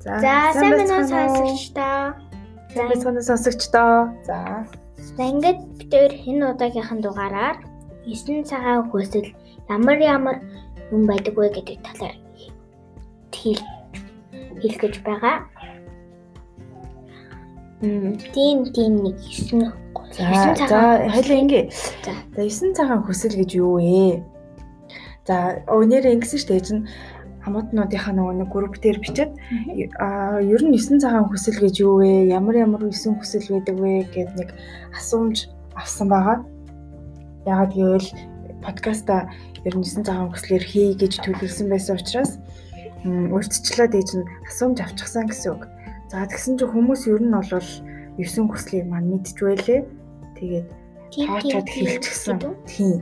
За сайн байна уу байна уу сонсогчдоо? сайн байцгаана сонсогчдоо. За. За ингээд бид өөр энэ удаагийнхын дугаараар 9 цагаан хөөсөл ямар ямар юм байдаг вэ гэдэг талаар хэл хэлэх гэж байгаа. Мм, тийм тийм нэг 9 За за хоёлаа ингээ. За. За 9 цагаан хүсэл гэж юу вэ? За өнөөдөр ингэсэн штэ чинь хамаатнуудынхаа нөгөө нэг групп дээр бичээд аа ер нь 9 цагаан хүсэл гэж юу вэ? Ямар ямар 9 хүсэл байдаг вэ гэд нэг асуумж авсан байгаа. Яагаад гэвэл подкаста ер нь 9 цагаан хүслээр хий гэж төлөвлөсөн байсан учраас м, урьдчилаад ээж нь асуумж авчихсан гэсэн үг. За тэгсэн чинь хүмүүс ер нь бол 9 хүслийг маань мэдчихвэлээ. Тэгээд таачаад хэлчихсэн. Тийм.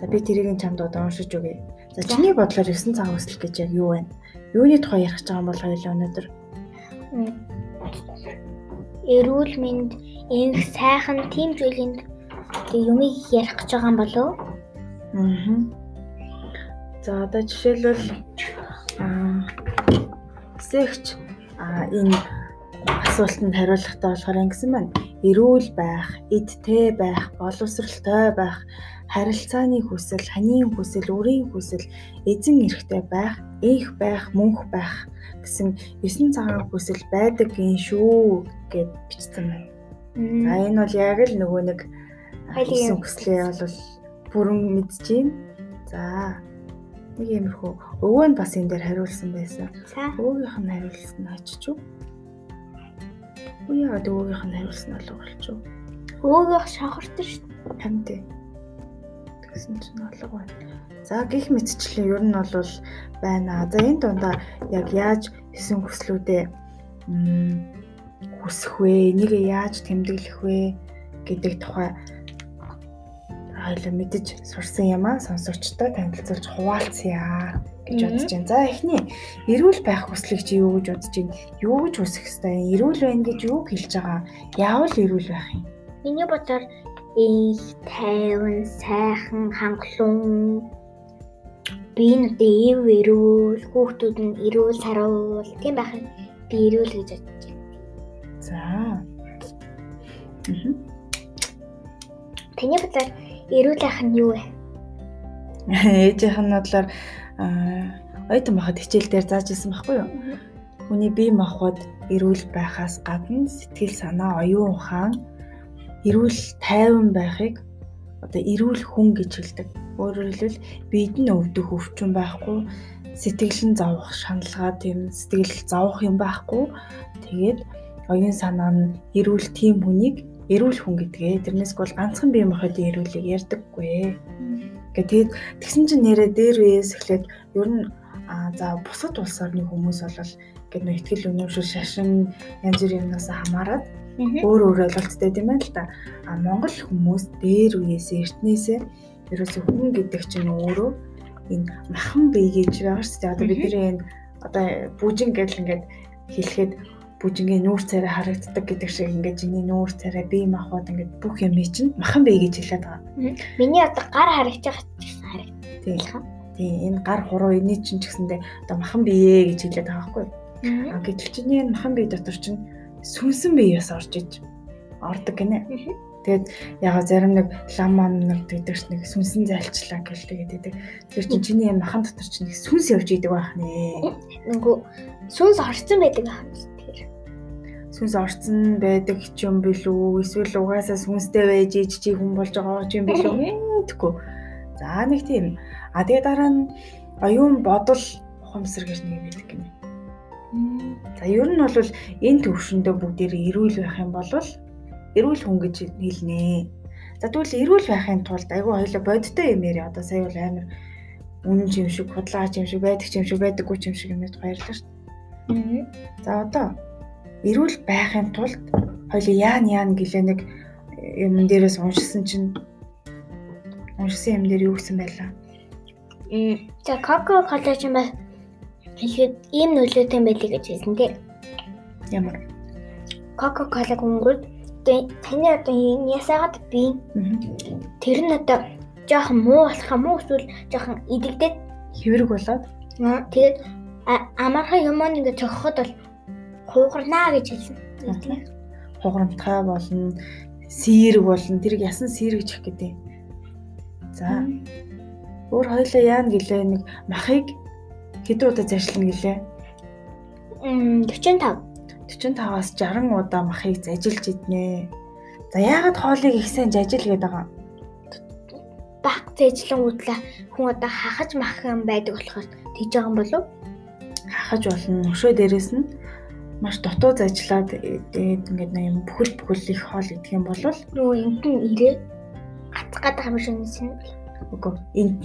За би тэрийг чамд одоо уншиж өгье. За чиний бодлоор 9 цаг хүсэл гэж яг юу вэ? Юуны тухай ярих гэж байгаа юм бол хоёул өнөөдөр. эрүүл мэнд энх сайхан тийм зүйлийн юмыг ярих гэж байгаа юм болов уу? Аа. За одоо жишээлбэл аа сэгч аа энэ асуултанд хариулахдаа болохоор ингэсэн байна. Эрүүл байх, эдтэй байх, боловсралтай байх, харилцааны хүсэл, ханийн хүсэл, үрийн хүсэл, эзэн эрэхтэй байх, их байх, мөнх байх гэсэн 9 цагаан хүсэл байдаг юм шүү гэд бичсэн байна. За энэ бол яг л нөгөө нэг 9 хүслээ бол бүрэн мэдчихээн. За нэг иймэрхүү өвөө нь бас энэ дээр хариулсан байсан. Өвөөгийнх нь хариулсан очиж юу? Үгүй яагаад өвөөгийнх нь хариулсан нь алга болчих. Өөгөө шохортой шүү дээ. Хамтээ. Тэгсэн чинь алга байна. За гих мэдчлэн ер нь бол байна. За энэ дундаа яг яаж 9 хүслүүдээ хүсэх вэ? Энийг яаж тэмдэглэх вэ гэдэг тухай хоёлаа мэдэж сурсан юм аа сонсогчтой танилцуулж хуваалцъя гэж бодож байна. За эхний эрүүл байх хүслийг чи юу гэж бодож байна? Юу гэж хүсэх юм? Эрүүл байна гэж юу хэлж байгаа? Яавал эрүүл байх юм? Миний бодлоор их тайван, сайхан, хангалуун би нүдэ ив эрүүл, хүүхдүүд нь эрүүл саруул тийм байх би эрүүл гэж бодож байна. За. Таны бодлоор эрүүл ах нь юу вэ? Ээжийнх нь бодлоор ойтон бахад хичээл дээр зааж исэн байхгүй юу? Хүний бие махбод эрүүл байхаас гадна сэтгэл санаа оюун ухаан эрүүл тайван байхыг одоо эрүүл хүн гэж хэлдэг. Өөрөөр хэлбэл биед нь өвдөх өвчин байхгүй, сэтгэл нь зовох шаналгаа тийм сэтгэл зовох юм байхгүй. Тэгээд оюун санаа нь эрүүл тийм хүнийг эрүүл хүн гэдгээ. Тэрнээс бол ганцхан бие махбодын эрүүлийг ярьдаггүй. Гэ тэгээд тэгсэн чинь нэрээ дээр үеэс эхлээд ер нь аа за бусад улс орны хүмүүс бол гэд нөө ихтгэл үнэмшил шашин янз бүрийн юмнаас хамаарат өөр өөр ойлголттой тийм байл та. А Монгол хүмүүс дээр үеэс эртнээсээ ерөөсө хүн гэдэг чинь өөрөө энэ махан бие гэж байгаа шүү дээ. Одоо бидний энэ одоо бүжин гэдэл ингээд хэлэхэд бүжингийн нүүр царай харагддаг гэдэг шиг ингээд жиний нүүр царай бие махбод ингээд бүх юм чинь махан бие гэж хэлээд байгаа. Миний одоо гар ч гэсэн харагдаж Тийм. байна. Тийм энэ гар хуруу эний чинь ч гэсэндээ одоо махан бие гэж хэлээд байгаа байхгүй. А гэтэл чиний энэ махан бие дотор чинь сүнсэн бие бас орж иж ордог гинэ. Тэгээд ягаа зарим нэг лам мам нэг гэдэг чинь нэг сүнсэн зайлчлаа гэлтэй гэдэг. Тэр чинь чиний энэ махан дотор чинь нэг сүнс явж идэг байх нэ. Нөгөө сүнс орцсон байдаг аа. Тэгэхээр Сүнс орцсон байдаг ч юм билүү? Эсвэл угаасаа сүнстэй байж иж чи хүн болж байгаа ч юм билүү? Мэдгүй. За нэг тийм. А тэгээ дараа нь оюун бодол ухамсар гэж нэг байдаг гинэ. За ер нь бол энэ төвшөндөө бүгдээр эрүүл байх юм бол эрүүл хүн гэж хэлнэ. За тэгвэл эрүүл байхын тулд айгүй хоёлаа бодиттой юм яри. Одоо сая бол амар үнэн юм шиг, худлаач юм шиг, байдаг юм шиг, байдаггүй юм шиг юмнууд баярлаа шүү дээ. За одоо эрүүл байхын тулд хоёлаа яан яан гэлээ нэг юм дээрээс уншсан чинь уншсан юм дээр юу гэсэн байлаа? За Coca Cola ч юм ба хэлэхэд ийм нөлөөтэй байлиг гэж хэлсэн тий. Ямар? Coca Cola гүнгүүд таны одоо ясаагаад би тэр нь одоо жоохон муу болох юм уу эсвэл жоохон идэгдээд Хэврэг болоод тэгээд амархан юмон ингээд цогхоход бол хуугарнаа гэж хэлсэн. Хугарамтгай болно, сэрэг болно. Тэрийг ясан сэрэг чих гэдэг. За. Өөр хоёлаа яана гэлээ нэг махыг хэдэн удаа зайшлна гэлээ? Мм 45. 45-аас 60 удаа махыг зажилж иднэ. За яагаад хоолыг их сайн зажил гэдэг байгаа? Баг зэжлэнгуудлаа хүн одоо хахаж маххан байдаг болохоор тэгж байгаа юм болов? Хахаж болно. Өшөө дээрээс нь маш дутуу зажлаад тэгээд ингээд нэг юм бүхэл бүхэл их хоол идэх юм бол нөгөө энд нь ирээ гацх гадаг юм шиг юм бол. Үгүй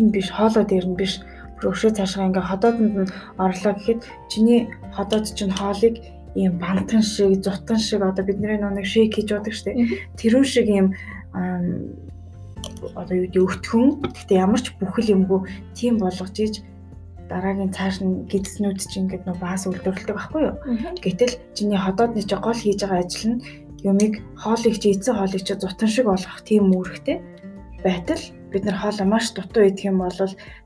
нь биш хоолоо дээр нь биш өшөө цаашгаа ингээ ходоодонд нь орлоо гэхэд чиний ходоод чинь хоолыг ийм бантан шиг, зутан шиг одоо бидний нэг шейк хийж шүү дээ. Тэрүүн шиг ийм одоо юу гэдэг өвтгөн. Гэхдээ ямар ч бүхэл юмгүй тийм болгож иж дараагийн цааш нь гидснүүд чинь ингээд нөө баас үлдвэрлэдэг байхгүй юу. Гэтэл чиний ходоодны чи гол хийж байгаа ажил нь юмыг хоолыг чи эзэн хоолыг чи зутан шиг болгох тийм үүрэгтэй байтал бид нар хоолоо маш дутуу идэх юм бол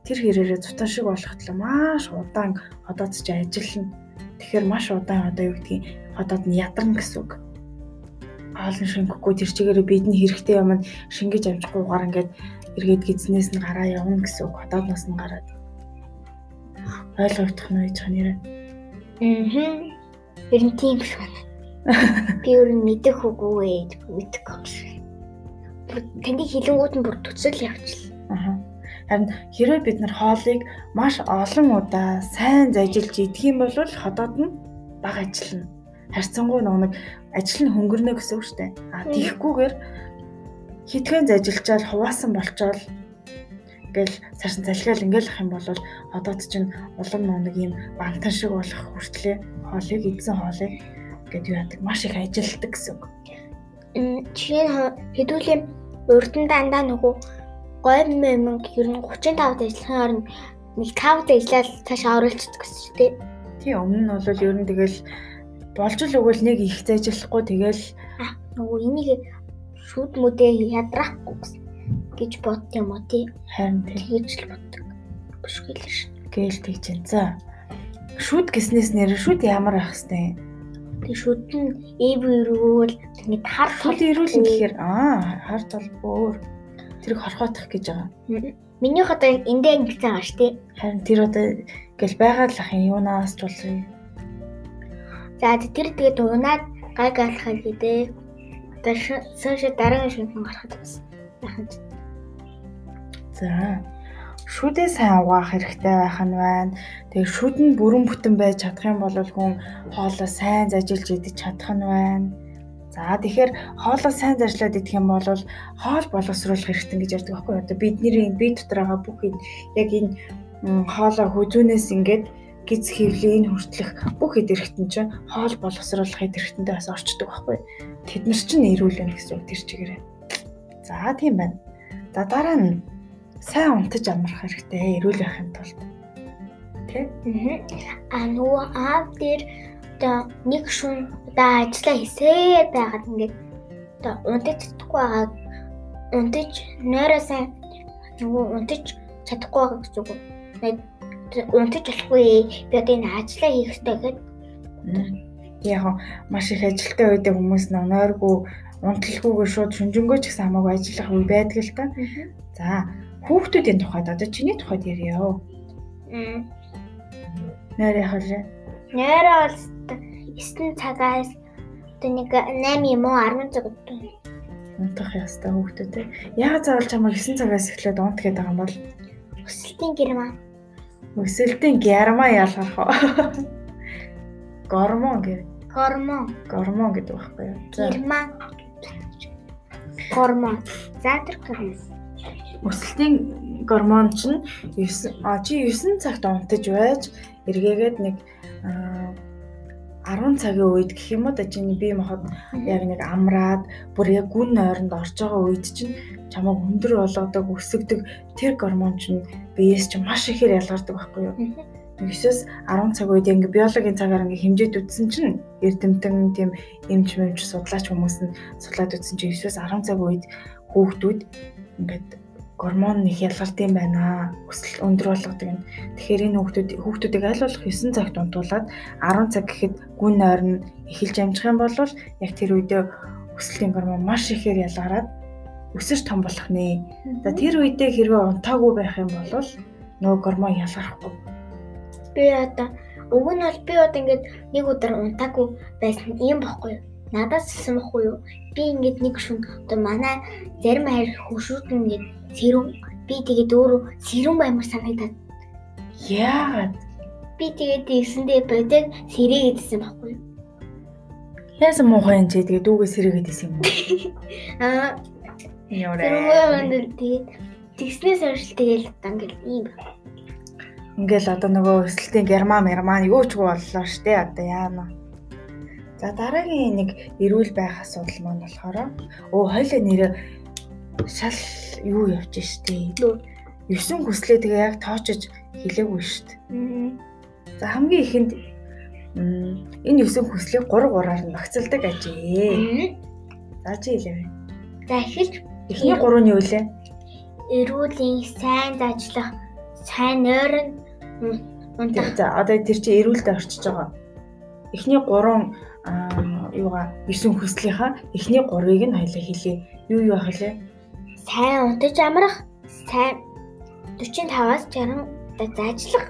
тэр хэрээрээ зутан шиг болгохтлаа маш удаан ходоод ч ажиллана Тэгэхээр маш удаан одоо юу гэдгийг ходоод нь ядарна гэсэн үг. Хоолн шингэхгүй тэр чигээрээ бидний хэрэгтэй юм нь шингэж амжихгүйгээр ингээд эргээд гидснээс нь гараа явна гэсэн үг. Ходоодноос нь гараад. Ойлгогдох нь гэж нэрээ. Аа. Ер нь тийм байна. Би өөр мэдэх үгүй мэдэхгүй. Таны хилэнгүүд нь бүр төсөл явчихлаа. Аа. Харин хэрвээ бид нар хоолыг маш олон удаа сайн зажилж идэх юм бол ходоод нь бага ажиллана. Харьцангуй нэг ажил нь хөнгөрнө гэсэн үг шүү дээ. А тийхгүйгээр хитгэн зажилчаал хуваасан болчоод ингээл цааш залхиал ингээл ах юм бол одоод чинь улам нэг юм бантан шиг болох хүртлээ хоолыг эдсэн хоолыг гэд юу яадаг маш их ажилтдаг гэсэн үг. Чихэн хэдүүлээ урд нь дандаа нөгөө гой мэмэн ер нь 35-д ажиллахын оронд нэг 5-д ажиллаад цаашаа оруулчихдаг гэсэн шүү дээ. Тийм өмнө нь бол ер нь тэгэл болж л өгвөл нэг их зайжлахгүй тэгэл нөгөө энийг шүд мүдээ ядрахгүй гэж бод юм уу тий. Харин тэгж л боддог. Биш гэлээ ш. Гээл тэгж энэ. За. Шүд гэснээс нэр шүд ямар байх хэвтэй? Тэг шүд нь эв ирүүл тэгээд хар тол ирүүл гэхээр аа хар тол өөр тэрийг хорхоотох гэж байгаа. Миний одоо эндээ ингэсэн шүү дээ. Харин тэр одоо гэл байгаа л ах юм юунаас ч болов. За тэр тэгээд унаад гай гаалхаа хийдээ. Одоо соши дараагийн шинхэн гарахад. Яхан. За шүдээ сайн угаах хэрэгтэй байх нь байна. Тэгээ шүд нь бүрэн бүтэн байж чадах юм бол хүн хоолоо сайн зажилж идэж чадах нь байна. За тэгэхээр хоолоо сайн заржлаад идэх юм бол хоол боловсруулах хэрэгтэй гэж ярьдаг байхгүй юу? Одоо бидний бие дотор байгаа бүх яг энэ хоолоо хүзүүнээс ингээд гиз хөвлийн хүртлэх бүх хэд хэрэгтэн чинь хоол боловсруулах хэд хэрэгтэндээ бас орчдөг байхгүй юу? Тэд нар чинь нэрүүлнэ гэсэн үг тэр чигээрээ. За тийм байна. За дараа нь сайн унтаж амрах хэрэгтэй эрүүл байхын тулд. Тэ? Аа нөгөө аав дээр одоо нэг шүн одоо ажиллаа хийсээр байгаад ингээд одоо унтаж чадахгүй байгаа унтаж нойроо сайн нөгөө унтаж чадахгүй байгаа гэж үг. Унтаж болохгүй би одоо энэ ажиллаа хийх хэрэгтэй гэхэд яг маш их ажилттай байдаг хүмүүс нойргүй унталгүйгээр шууд шүнжэнгөө ч гэсэн хамаагүй ажиллах үе байдаг л та. За хүүхдүүдийн тухайд одоо чиний тухайд ярья. Нойр яг л Нойроо бол 9 цагаас одоо нэг 8 юм уу 10 цаг унтах ястай хүүхдүүд. Яагаад заавал чамайг 9 цагаас эхлээд унт гэдэг байгаа юм бол өсөлтийн гэрмаа. Өсөлтийн гэрмаа ялгарх уу? Гормон гэ. Гормон. Гормон гэдэг байхгүй юу? Гэрмаа. Гормон. За тэр гормон. Өсөлтийн гормон чинь 9 а чи 9 цагт унтаж байж эргээгээд нэг 10 цагийн үед гэх юм уу да чиний бие махбод яг нэг амраад бүр яг гүн нойронд орж байгаа үед чинь чамайг өндөр болоодог өсөгдөг тэр гормон чинь биеэс чинь маш ихээр ялгардаг байхгүй юу. Нэгсээс 10 цаг үед ингээ биологийн цагаар ингээ хэмжээд үтсэн чинь эрдэмтэн тийм эмч мэмч судлаач хүмүүс нь судлаад үтсэн чинь. 9-өөс 10 цаг үед хүүхдүүд ингээд гормон ялгардаг юм байна. Өсөл өндөр болгодог нь. Тэгэхээр энэ хүүхдүүд хүүхдүүдийг аль болох 9 цагт унтуулад 10 цаг гэхэд гүн нойрон эхэлж амжих юм бол яг тэр үедээ өсөлтийн гормон маш ихээр ялгараад өсөж том болох нэ. За тэр үедээ хэрвээ унтаагүй байх юм бол нөгөө гормон ялгарахгүй. Би одоо уг нь бол би одоо ингээд нэг өдөр унтаагүй байсан юм бохгүй юу? Надаас бохгүй юу? Би ингээд нэг шүн одоо манай зарим хайр хөшүүд ингээд сэрүүн би тэгээд өөрөө сэрүүн баймар санагдаад яагаад би тэгээд тэгсэндээ бодог сэрээгээдсэн байхгүй юу? Яасан муухай чи тэгээд дүүгээ сэрээгээдсэн юм уу? Аа тэрмээ тэгээд тэгснээс хойш тэгэл ингээл ийм байна. Ингээл одоо нөгөө өсөлтийн герман герман юу ч боллоо штэ одоо яана. За дараагийн нэг эрүүл байх асуудал маань болохоор өө хоёлаа нэрээ шал юу явж штэ. 9 хүслээ тэгээ яг тоочж хэлээгүй штэ. За хамгийн ихэнд энэ 9 хүслийг 3 3-аар нь багцалдаг ажээ. За чи хэлээ. За эхэлж Эхний 3 нь юу вэ? эрүүлийн сайн зажлах, сайн нойрон унтах. За одоо тэр чинь эрүүлдэ орчиж байгаа. Эхний 3 юугаа 9 хүслийнхаа эхний 3-ыг нь хоёлаа хэлье. Юу юу ах вэ? Сайн унтаж амрах, сайн 45-аас 60 удаа заажлах.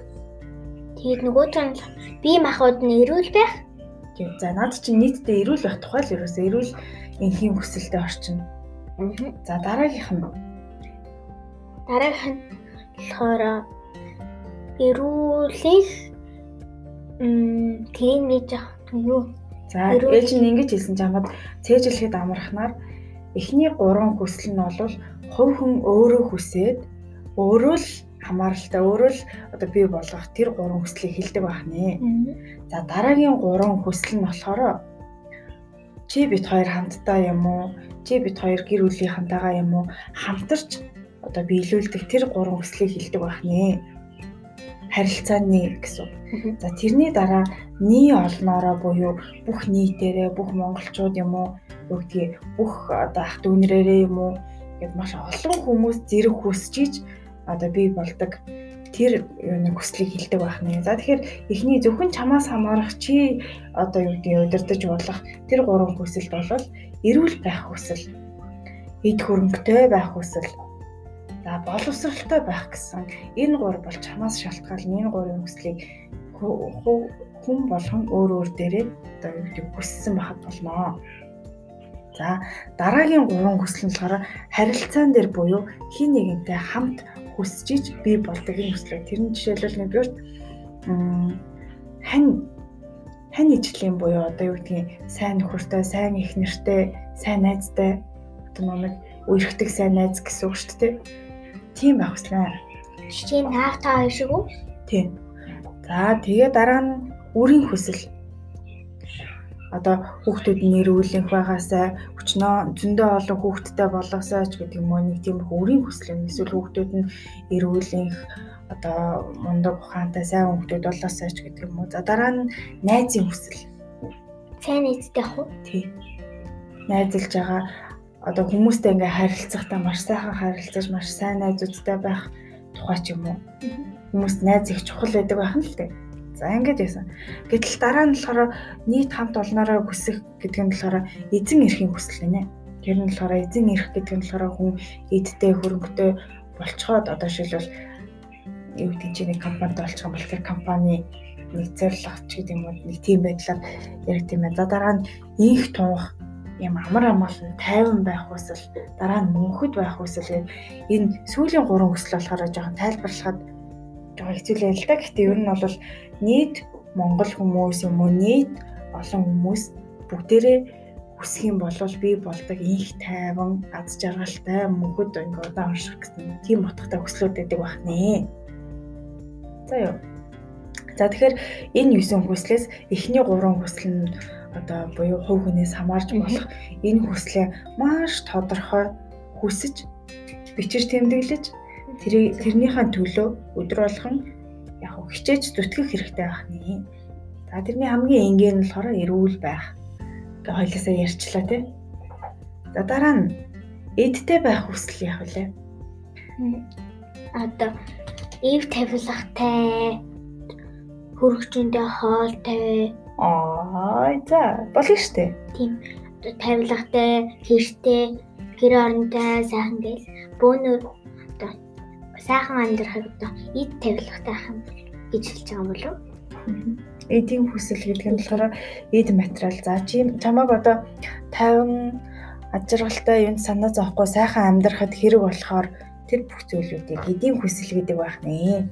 Тэгээд нөгөөт нь бие махбод нь эрүүл байх. Тийм. За наад чинь нийтдээ эрүүл байх тухай л ерөөсөө эрүүл энхийн хүсэлтэд орчино. За дараагийнх нь Дараагийнх нь болохоор эрүүлэх м нэг жах юу За ээж нь ингэж хэлсэн чамд цээжлэхэд амрахнаар эхний 3 хүсэл нь бол хувь хүн өөрөө хүсээд өөрөө л хамааралтай өөрөө л одоо бий болгох тэр 3 хүслийг хэлдэг байх нэ. За дараагийн 3 хүсэл нь болохоор чи бит хоёр хамтдаа юм уу? Чи бит хоёр гэр бүлийнхантайгаа юм уу? Хамтарч одоо биелүүлдэг тэр 3 хүслийг хэлдэг байх нэ харилцааны гэсэн. За тэрний дараа nii олноороо буюу бүх нийтээрээ бүх монголчууд юм уу? Юу гэдгийг бүх одоо ах дүүнрээрээ юм уу? Гэд маш олон хүмүүс зэрэг хүсчиж одоо бий болдог. Тэр юуны хүслийг хилдэг байх нэ. За тэгэхээр эхний зөвхөн чамаас хамаарах чи одоо юу гэдгийг удирдах болох тэр гурван хүсэлт бол эрүүл байх хүсэл, эд хөрөнгөтэй байх хүсэл, За боловсралтай байх гэсэн энэ гур бол чамаас шалтгаална. Энэ гурын хүслийг хүн болгон өөр өөр дээрээ одоо юу гэдэг хүссэн байхад болно. За дараагийн гурван хүсэл нь болохоор харилцаан дээр буюу хин нэгэнтэй хамт хүсчиж бий болдог энэ хүслээ. Тэр нь жишээлбэл нэгдүгээр хань хань ижлийн буюу одоо юу гэдгийг сайн нөхөртэй, сайн их нэртэй, сайн найзтай одоо нэг үерхдэг сайн найз гэсэн үг шүү дээ Тийм байх хүслээ. Жишээ нь таав та хоёр шиг үү? Тийм. За тэгээ дараа нь үрийн хүсэл. Одоо хүүхдүүд нэрүүлэх байгаасаа өчнөө зөндөө олон хүүхдтэй болгосоо ч гэдэг юм уу нэг тийм үрийн хүсэл нь эсвэл хүүхдүүд нь эрүүлэх одоо мундаг ухаантай сайн хүүхдүүд болоосоо ч гэдэг юм уу. За дараа нь найзын хүсэл. Сайн ах уу? Тийм. Найзалж байгаа одоо хүмүүстэй ингээ харилцахдаа маш сайхан харилцаж маш сайн найзуудтай байх тухай ч юм уу. Хүмүүст найз их чухал байдаг байх нь л дээ. За ингэж байсан. Гэтэл дараа нь болохоор нийт хамт олноороо хүсэх гэдэг нь болохоор эзэн эрхийн хүсэл нэ. Тэр нь болохоор эзэн эрх гэдэг нь болохоор хүн эдтэй хөрөнгөтэй болцоход одоо шилбэл юу гэдэг чинь нэг компанид олчих юм бол тэр компани нэг зорилго ч гэдэг юм уу нэг тийм байдлаар яг тийм ээ. За дараа нь инх тунх юм амар амгалан тайван байх хүсэл дараа нь мөнхөд байх хүсэл энэ сүүлийн гурван хүсэл болохоор жоохон тайлбарлахад жоохон хэцүүлээ л да. Гэхдээ ер нь бол нийт монгол хүмүүс юм уу нийт олон хүмүүс бүгдээрээ хүсэх юм бол би болдог инх тайван аз жаргалтай мөнхөд ингээ удаан унших гэсэн тийм утгатай хүслүүд байдаг байх нэ. За юу. За тэгэхээр энэ 9 хүслээс эхний 3 хүсэл нь одоо буюу хувь хүнээс хамаарч болох энэ хүслээ маш тодорхой хүсэж бичиж тэмдэглэж тэр тэрнийхэн төлөө өдөр болгон яг хичээж зүтгэх хэрэгтэй байх нэ. За тэрний хамгийн энгийн нь болохоор эрүүл байх. Ингээ хоёлаасаа ярьчлаа тий. За дараа нь эдтэй байх хүсэл яг үлээ. Одоо ив тавилгатай хөргөчөндөө хоолтой Аа за болно штэ. тийм тавилгатай хэртэй гэр оронтой сайхан гээл бөөнөр одоо сайхан амьдрахыг одоо ид тавилгатай ах юм гэж хэлж байгаа юм болов Эдийн хүсэл гэдэг нь болохоор эд материал. За чи чамаг одоо 50 ажиргалтай юм санаа зовхгүй сайхан амьдрахад хэрэг болохоор тэр бүх зүйлүүдийг эдийн хүсэл гэдэг байх нэ.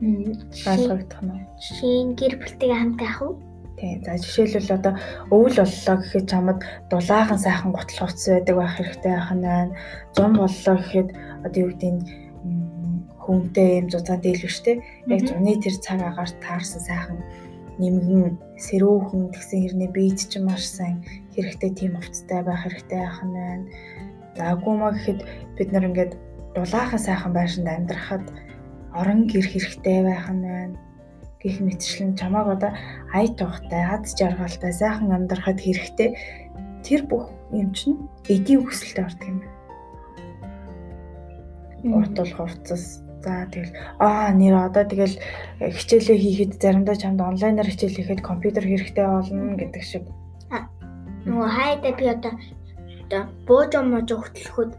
Ойлгогдох нь. Жишээ нь гэр бүлтэйгээ хамт байх уу? Тийм. За жишээлбэл одоо өвөл боллоо гэхэд чамд дулаахан сайхан гутал хувцас байдаг байх хэрэгтэй байх нь байна. Зам боллоо гэхэд одоо юу гэдэг нь хүнтэй юм зузаан дийлвэ штэ. Яг зуны тэр цаг агаар таарсан сайхан нэмгэн сэрүүхэн тэгсэн хэрнээ бийд ч маш сайн хэрэгтэй тийм хувцастай байх хэрэгтэй байх нь байна. За агуумаа гэхэд бид нар ингээд дулаахан сайхан байшинд амьдрахад орон гэр хэрэгтэй байх нь байна гих мэтчлэн чамааг одоо ая тухтай, аз жаргалтай, сайхан амьдрахад хэрэгтэй тэр бүх юм чинь эдийн хүсэлтэй ордог юм байна. Уртул хувцас За тэгэл аа нэр одоо тэгэл хичээлээ хийхэд заримдаа чамд онлайнаар хичээл хийхэд компьютер хэрэгтэй болно гэдэг шиг. Нөгөө хайда би одоо одоо бууж мууж хөтлөхөд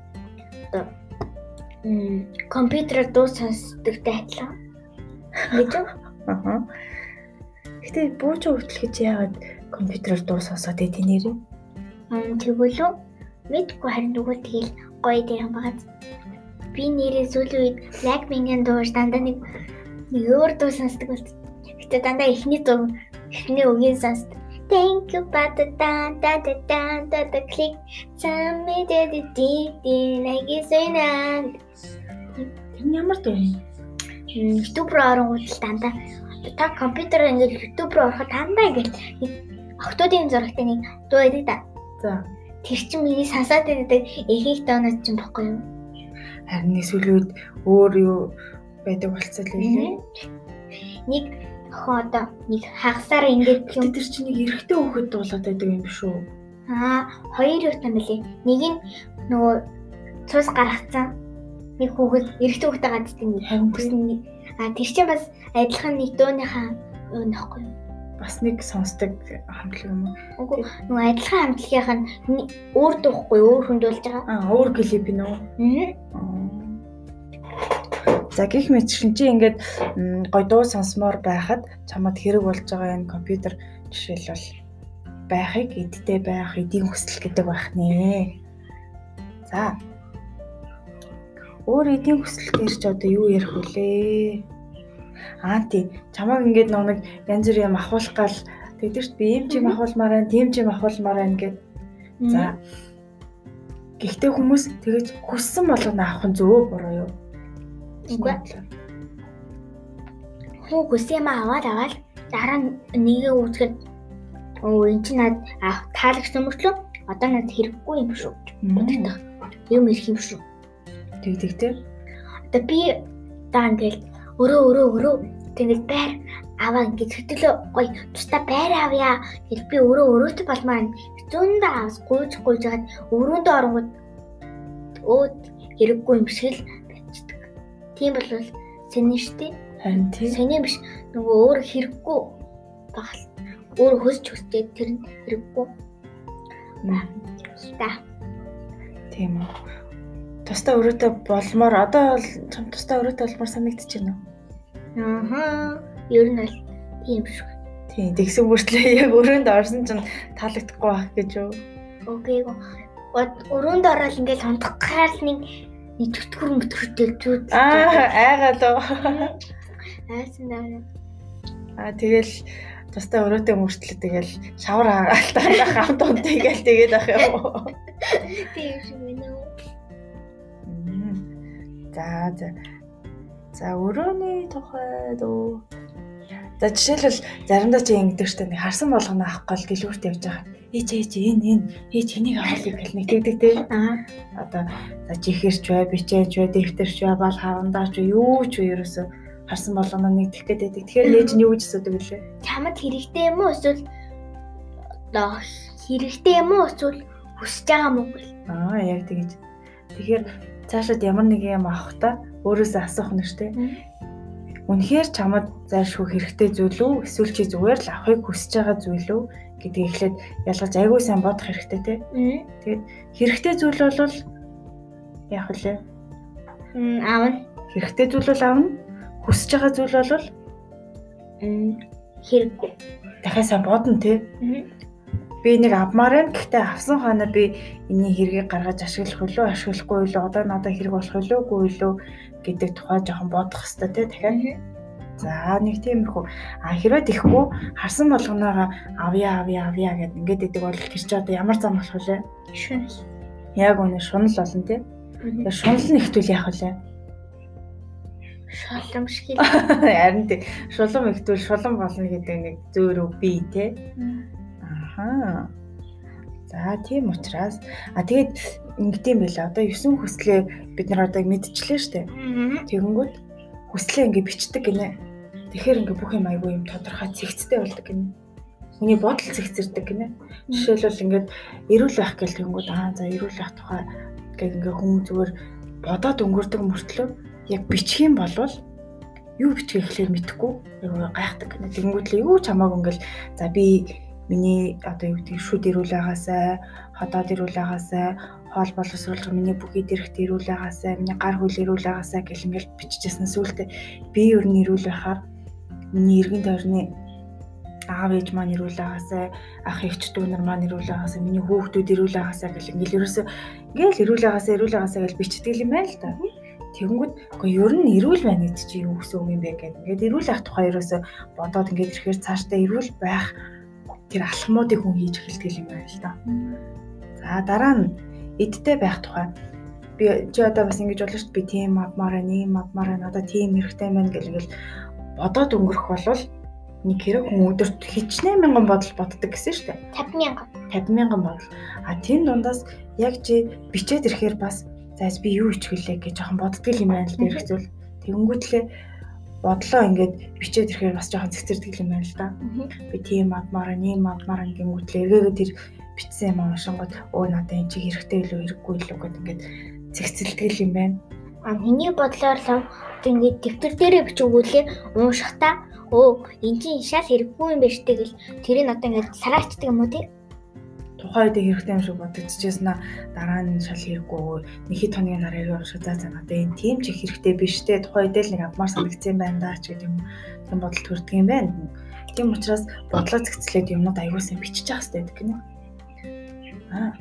компьютераар дуу сонсдогтой адилхан. Гэж үү? Аа. Гэтэ бууж хөтлөхөж яагаад компьютераар дуу сонсоод идэв нэрээ? Аа тэгвэл үү? Мэдгүй харин нөгөө тэгэл гоё дээ байгаа би нэрээ сүүлийн үед Blackpink-ийн дууш дандаа нэг өөр дуу сонсдог болсон. Гэтэ дандаа эхний дуу эхний үгийн сонсдог. Thank you but the da da da da da click tell me that deep deep like is in Тэр ямар дуу юм? YouTube руу оронгууд дандаа та компьютераар ингээд YouTube руу ороход дандаа ингээд охтуудын зурагтай нэг дуу байдаг да. За. Тэр чинь миний сансаад байдаг эхийг доонод чинь бохгүй юу? Харин эсвэл үед өөр юу байдаг болцол үлээ. Нэг охин одоо нэг хагасаар ингээд юм тэр чинь нэг эрэгтэй хүүхэд дуулаад байдаг юм шүү. Аа, хоёр юу юм бэлээ. Нэг нь нөгөө цус гаргацсан нэг хүүхэд эрэгтэй хүүхдээ гаддаг нэг хамтсан. Аа, тэр чинь бас адилхан нэг юу нөхгүй юу? бас нэг сонсдог хамтлаг юм уу? Үгүй нөгөө адилхан хамтлагийнх нь өөр дуухгүй өөр хүнд болж байгаа. Аа өөр клип? Аа. За гих мэтчин чи ингээд гой дуу сонсомоор байхад чамд хэрэг болж байгаа энэ компьютер жишээлбэл байхыг эдтэй байх эдийн хүсэл гэдэг байх нэ. За. Өөр эдийн хүсэл дээр ч одоо юу ярих вүлээ? Аа тий. Чамайг ингээд нэг янз бүр юм ахуулах гал тэгдэрт би ийм чим ахуулмаар байна, тийм чим ахуулмаар байна гэд. За. Гэхдээ хүмүүс тэгэж хүссэн болгоно авах нь зөв буруу юу? Үгүй. Хөө хүссэн юм аваад аваад дараа нэгээ үүсгэхэд оо эн чинь над таалагчсан мөртлөө одоо надад хэрэггүй юм шүү. Бодогдох. Юм ирэх юм шүү. Тэгдэг те. Одоо би даа ингээл өрөө өрөө өрөө тэгэл байр аваа ингэж хөтөлөө гоё тусдаа байр авъя гэж би өрөө өрөөтэй болмаар зүүндээ авс гуйж гуйж хагаад өрөөндөө оронгууд өөд хэрэггүй юм шиг л байцдаг. Тийм бол сэний штэ. Харин тийм. Сэний биш нөгөө өөр хэрэггүй багл. Өөр хөсч хөстэй тэр нь хэрэггүй. Та. Тийм үү. Тусдаа өрөөтэй болмоор одоо бол чам тусдаа өрөөтэй болмоор санагдчих байна уу? Аа. Ер нь бол тийм шүү. Тийм. Тэгсэн бүртлээ яг өрөөнд орсон чинь таалагдахгүй байх гэж юу? Окей. Өрөөнд ороод ингээд сонтохгаар нэг нэг төтгөр мөтгөртэй зүүд. Аа, айгаалуу. Айсан даа. Аа, тэгэл тустай өрөөтэй мөртлөө тэгэл шавар хаагаалтаа хамт унтыгээл тэгээд ах юм уу? Тийм шүү. За за. За өрөөний тухайд уу. За жишээлбэл заримдаа чи ингэдэг штэ нэг харсан болгоно авахгүй л гэлүүрт явж байгаа. Ээч ээч энэ энэ ээч энийг авах гэх нэг тэгдэг те. Аа. Одоо за чихэрч бай, бичээч бай, дэвтэрч бай, бал хавандаач юу ч вэ ерөөсө харсан болгоно нэг тэгэх байдаг. Тэгэхээр ээж нь юу гэж асуудаг вүлээ? Чамд хэрэгтэй юм уу эсвэл одоо хэрэгтэй юм уу эсвэл хүсэж байгаа юм уу? Аа яг тэгэж. Тэгэхээр цаашид ямар нэг юм авахта өөрөөсөө асуух дээ. Үнэхээр чамд зайлшгүй хэрэгтэй зүйл үү? Эсвэл чи зүгээр л авахыг хүсэж байгаа зүйл үү гэдгийг эхлээд ялгаж айгүй сайн бодох хэрэгтэй тий. Тэгээд хэрэгтэй зүйл бол яах вэ? Мм аавна. Хэрэгтэй зүйл бол аавна. Хүсэж байгаа зүйл бол хэрэггүй. Дахиад сайн бодно тий. Би нэг авмаар байна. Гэхдээ авсан хойно би энэний хэргийг гаргаж ашиглах үлээ, ашиглахгүй үлээ, одоо надад хэрэг болох үлээ, үгүй үлээ гэдэг тухай жоохон бодох хэрэгтэй тий. Дахиад За нэг тиймэрхүү. А хэрвээ тэхгүй харсан болгоноогоо авъя авъя авъя гэд ингээд идэг бол тэр чи одоо ямар зам болох вэ? Шунал. Яг үнэ шунал болно тий. Тэгээ шунал нь ихтүүл яах вэ? Шулам шиг. Харин тий. Шулам ихтүүл шулам болно гэдэг нэг зөөрөө бий тий. Ахаа. За тийм учраас а тэгээд ингэдэм байла. Одоо 9 хүслээ бид нар одоо мэдчихлээ штэ. Тэгэнгүүт хүслээ ингэ бичдэг гинэ. Тэгэхээр ингээ бүх юм айгүй юм тодорхой цэгцтэй болдог гинэ. Хүний бодол цэгцэрдэг гинэ. Жишээлбэл ингээд эрүүл байх гэл тэнгүүд аа за эрүүл байх тухай гэх ингээ хүмүүс зүгээр бодоод өнгөрдөг мөртлөө яг бичих юм болвол юу бичих ихлээр мэдэхгүй айгүй гайхдаг гинэ. Тэнгүүд л юу ч хамаагүй ингээл за би миний одоо юу гэдэг шүд ирүүл байгаасай, ходоод ирүүл байгаасай, хоол боловсруулах миний бүхий дэрхт ирүүл байгаасай, миний гар хөл ирүүл байгаасай гэл ингээл бичижсэн сүултээ би ер нь ирүүл байхаар миний эргэн тойрны аав ээж маань ирүүл байгаасай, ах эгч дүү нар маань ирүүл байгаасай, миний хүүхдүүд ирүүл байгаасай гэл ингээл ерөөсөө ингээл ирүүл байгаасай, ирүүл байгаасай гэж бичдэг юм байна л да. Тэгэнгүүт үгүй ер нь эрүүл байна гэдэг чи юу гэсэн үг юм бэ гэдэг. Ингээд эрүүл ах тухай ерөөсөө бодоод ингээд ирэхээр цаашдаа эрүүл байх тэр алхмуудыг хүн хийж эхэлдэг юм байна л да. За дараа нь эдтэй байх тухай би чи одоо бас ингэж болно шүү дээ би тийм авмаар байна, ийм авмаар байна, одоо тийм хэрэгтэй байна гэл ингээл бодоод өнгөрөх болвол нэг хэрэг хүн өдөрт хичнээн мянган бодол боддог гэсэн шүү дээ. 50 мянган. 50 мянган бодол. А тийм дундаас яг чи бичээд ирэхээр бас зайс би юу ичгэлээ гэж жоохон боддөг юм байна л дээ хэрэгцүүл. Тэгэнгүүтлээ бодлоо ингээд бичээд ирэхээр бас жоохон цэцэрдэг юм байна л да. Би тийм адмаар, нэм адмаар гингүүтлээ эргээгээ тэр бичсэн юм уншингууд өө надад эн чи хэрэгтэй илүү хэрэггүй илүү гэдэг ингээд цэгцэлдэг юм байна. А миний бодлоор л ингээд дэвтэр дээрээ бичигүүлээ уушхтаа өө эн чинь шал хэрэггүй юм байна штэ гэл. Тэрийг одоо ингээд сараачдаг юм уу тий тухайн үед хэрэгтэй юм шиг бодогдчихсэн аа дараа нь шал хэрэггүй нэг хэд хоногийн дараа ирэх шиг за за надад энэ тийм ч их хэрэгтэй биш те тухайн үед л нэг авмаар санагдсан байна да ч гэдэг юм тийм бодол төрдөг юм байна. Тийм учраас бодлоо зэгцлээд юмнууд сайн бичиж явах хэрэгтэй гэдэг гинэ. Аа.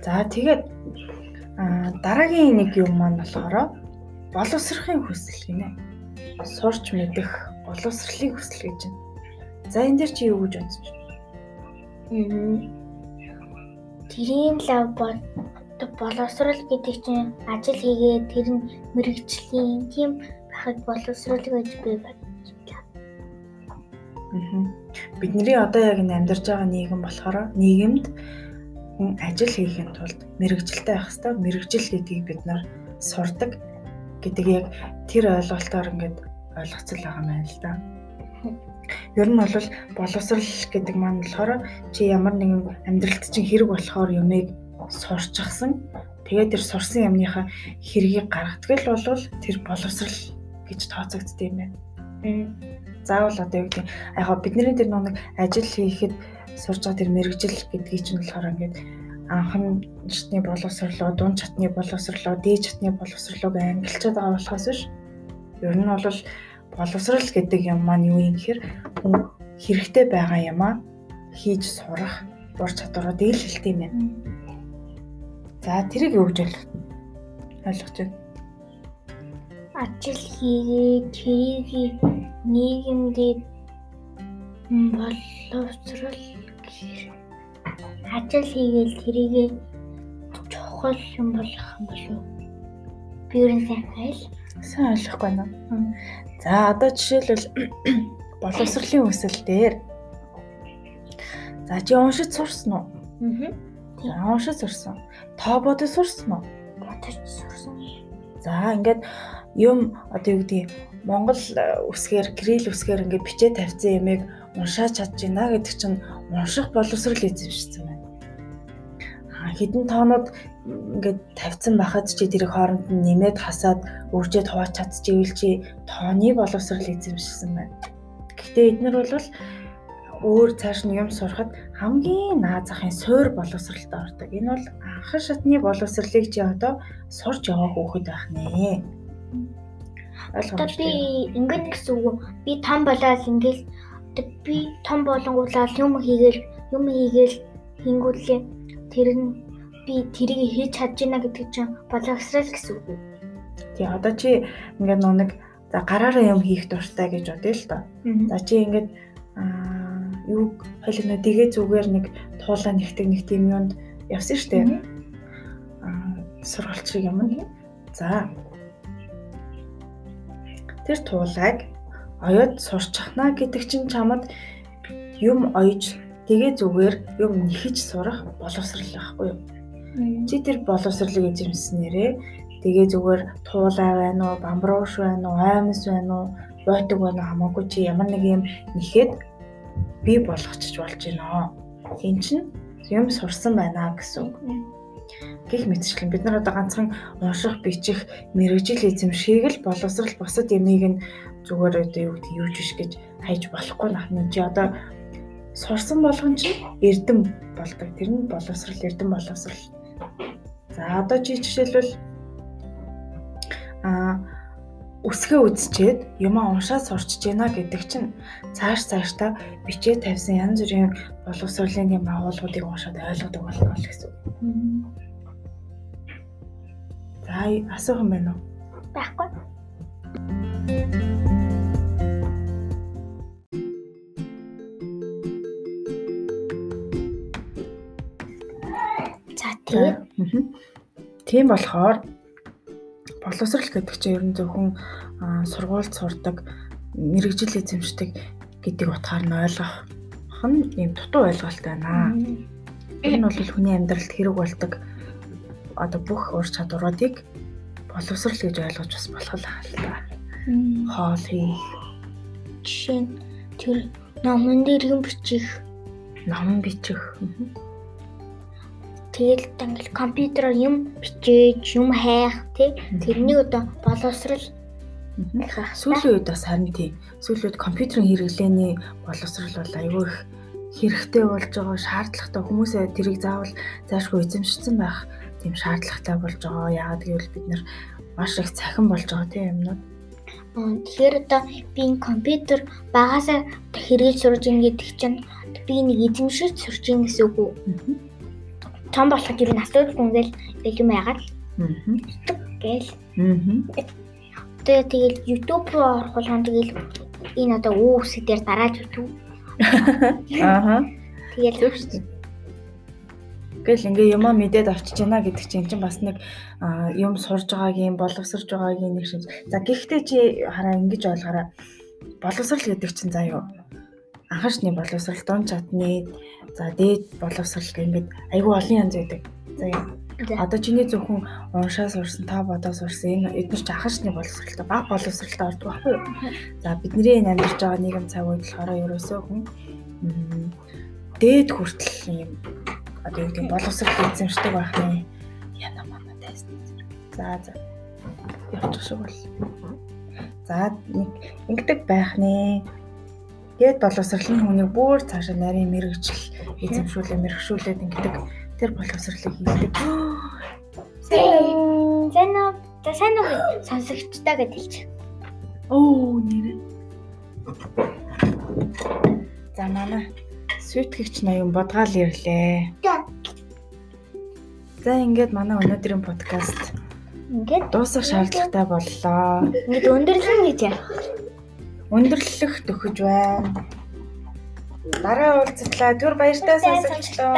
За тэгээд дараагийн нэг юм маань болохоор боловсрохын хүсэл гинэ. Сурч мэдэх боловсролын хүсэл гэж байна. За энэ дэр чи юу гэж байна? Тэрийн лав боловсрол гэдэг чинь ажил хийгээд тэр нь мэрэгжлийн тийм байхад боловсрол гэж би байна. Бидний одоо яг энэ амьдарч байгаа нийгэм болохоор нийгэмд хүн ажил хийхин тулд мэрэгжилтэй байх хэрэгтэй. Мэрэгжил гэдгийг бид нар сурдаг гэдэг яг тэр ойлголтоор ингээд ойлгоцол байгаа юм байна л да. Ер нь бол боловсрал гэдэг маань болохоор чи ямар нэгэн амьдралд чинь хэрэг болохоор юмыг сурчсан. Тэгээд тэр сурсан юмныхаа хэргийг гаргадаг л бол тэр боловсрал гэж тооцогддог юм байна. Заавал одоо юу гэдэг яг бидний тэр нэг ажил хийхэд сурж байгаа тэр мэрэгжил гэдгийг чинь болохоор ингээд анхны боловсрлоо, дунд чатны боловсрлоо, дээд чатны боловсрлоог ангилчаад байгаа болохоос биш. Ер нь бол боловсрал гэдэг юм маань юу юм гэхээр хэрэгтэй байгаа юмаа хийж сурах ур чадваруудыг л хэлдэг юм байна. За тэрийг юу гэж ойлгож байна? Ажил хийгээд тэрийг нийгэмдээ боловсрал гэхээр ажил хийгээл тэрийг чухал юм болох юм болов. Би ер нь сайн айл. Сайн ойлгохгүй байна. За одоо жишээлбэл боловсролын хүсэл дээр За чи уншиж сурсан уу? Аа. За уншиж сурсан. Тоо бодож сурсан уу? Бодож сурсан. За ингээд юм одоо юу гэдэг Монгол үсгээр кирилл үсгээр ингээд бичээ тавьсан ямиг уншаад чадж байна гэдэг чинь унших боловсрал эзэмшсэн байна. Хідэн тоонууд ингээд тавьсан байхад чи тэрийг хооронд нь нэмээд хасаад үржээд хувааж чадчихвэл чи тооны боловсрал эзэмшсэн байна. Гэхдээ эднэр бол өөр цааш нь юм сурахад хамгийн наад захын суур боловсралд ордог. Энэ бол анхан шатны боловсралыг чи одоо сурч яваа хөөхд байх нэ. Одоо би ингэн гэсэн үг. Би том болоод ингээл би том болонгуулаад юм хийгээл юм хийгээл хингүүлээ. Тэр нь би тэрийг хийж чадж байна гэдэг чинь боловсрал гэсэн үг. Тий одоо чи ингээд нэг за гараараа юм хийх дуртай гэж бодъё л доо. За чи ингээд аа юу хоёул нэ дэгээ зүгээр нэг туулаа нэгтэг нэг тийм юунд явсан штэ. Аа сургалт шиг юм. За тэр туулайг оёод сурчхна гэдэг чинь чамд юм оёж тэгээ зүгээр юм нэхэж сурах боловсрал байхгүй юу? Чи тэр боловсролыг эзэмснээрээ тэгээ зүгээр туулаа байна уу, бамбрууш байна уу, аймс байна уу, бойтог байна уу хамаагүй чи ямар нэг юм нэхэд би болгочих болж байна. Энд чинь юм сурсан байна гэсэн үг. Гэх мэтчлэн бид нар одоо ганцхан унших, бичих, мэрэгжил эзэмшгийг л боловсрал бусад ямиг нь зүгээр одоо юу гэдэг юуж биш гэж хайж болохгүй нахна. Чи одоо сурсан болгон чи эрдэм болдог. Тэр нь боловсрал, эрдэм боловсрал За одоо чи жишээлбэл а үсгээ үзчихэд юмаа уншаад сурчж байна гэдэг чинь цааш цаашдаа бичээ тавьсан янз бүрийн боловсролын юм агуулгуудыг уншаад ойлгодог болно гэсэн үг. За асуух юм байна уу? Байхгүй. Тийм болохоор боловсрал гэдэг чинь ер нь зөвхөн сургуульд сурдаг, мэрэгжил эзэмшдэг гэдэг утгаар нь ойлгох нь ийм дутуу ойлголт байна. Энэ бол хүний амьдралд хэрэг болдог одоо бүх ур чадваруудыг боловсрал гэж ойлгож бас болох л хаалта. Хоол хийх. Жишээ нь тэр номон юм бичих, ном бичих. Тэгэл ингээл компьютероор юм бичээж, юм хайх тий. Тэрний одоо боловсрал сүүлийн үед бас харин тийм. Сүүлийн үед компьютерийн хэрэглээний боловсрал бол аюул их хэрэгтэй болж байгаа, шаардлагатай хүмүүсээ тэрийг заавал заашгүй эзэмшсэн байх тийм шаардлагатай болж байгаа. Яагаад гэвэл бид нар маш их цахим болж байгаа тийм юмнууд. Тэгэхээр одоо би энэ компьютер багасаа хэрэгэл сурж ингээд чинь би нэг эзэмшиж сурж ин гэсэн үг үү? Том болоход ер нь асуудал үнгээл тэгэл юм яагаад гээл. Тэгээ тэгэл YouTube руу орох болгон тэгэл энэ одоо үү үсэг дээр дарааж YouTube. Ааха. Тэгэл зөв шүү дээ. Гэл ингээ юмаа мэдээд авчиж байна гэдэг чинь чинь бас нэг юм сурж байгаагийн боловсрж байгаагийн нэг шиг. За гэхдээ чи хараа ингэж ойлгоорой. Боловсрал гэдэг чинь заа юу? анхаарчны боловсрал, дон чадны, за дээд боловсрал гэнгээд айгүй олон янз байдаг. За одоо чиний зөвхөн уншаа сурсан, та бодоо сурсан энэ эдгээр ч анхаарчны боловсралтай баг боловсралтай ордог байхгүй юу? За бидний энэ амьдарч байгаа нийгэм цаг үед болохоор ерөөсөө хүн дээд хүртэл юм одоо юу гэдэг боловсрал эзэмшдэг байх нэ. Яна мана тест. За за. Явчих шиг бол. За нэг ингэдэг байх нэ Дээд боловсрал нь хүнийг бүр цаашаа нарийн мэрэгжил эзэмшүүлээ, мэрэгшүүлээд ингэдэг тэр боловсралыг хийдэг. Сайн сайн уу? Сайн уу? Сонсогчтой гэж хэлчих. Оо нэр. За манай сүйтгэгч ноён бодгаал ирлээ. За ингээд манай өнөөдрийн подкаст ингээд дуусах шаардлагатай боллоо. Ингээд өндөрлөн гэж яах өндөрлөх төхөж байна. Дараа уулзтлаа. Түр баяртай сонсогчлоо.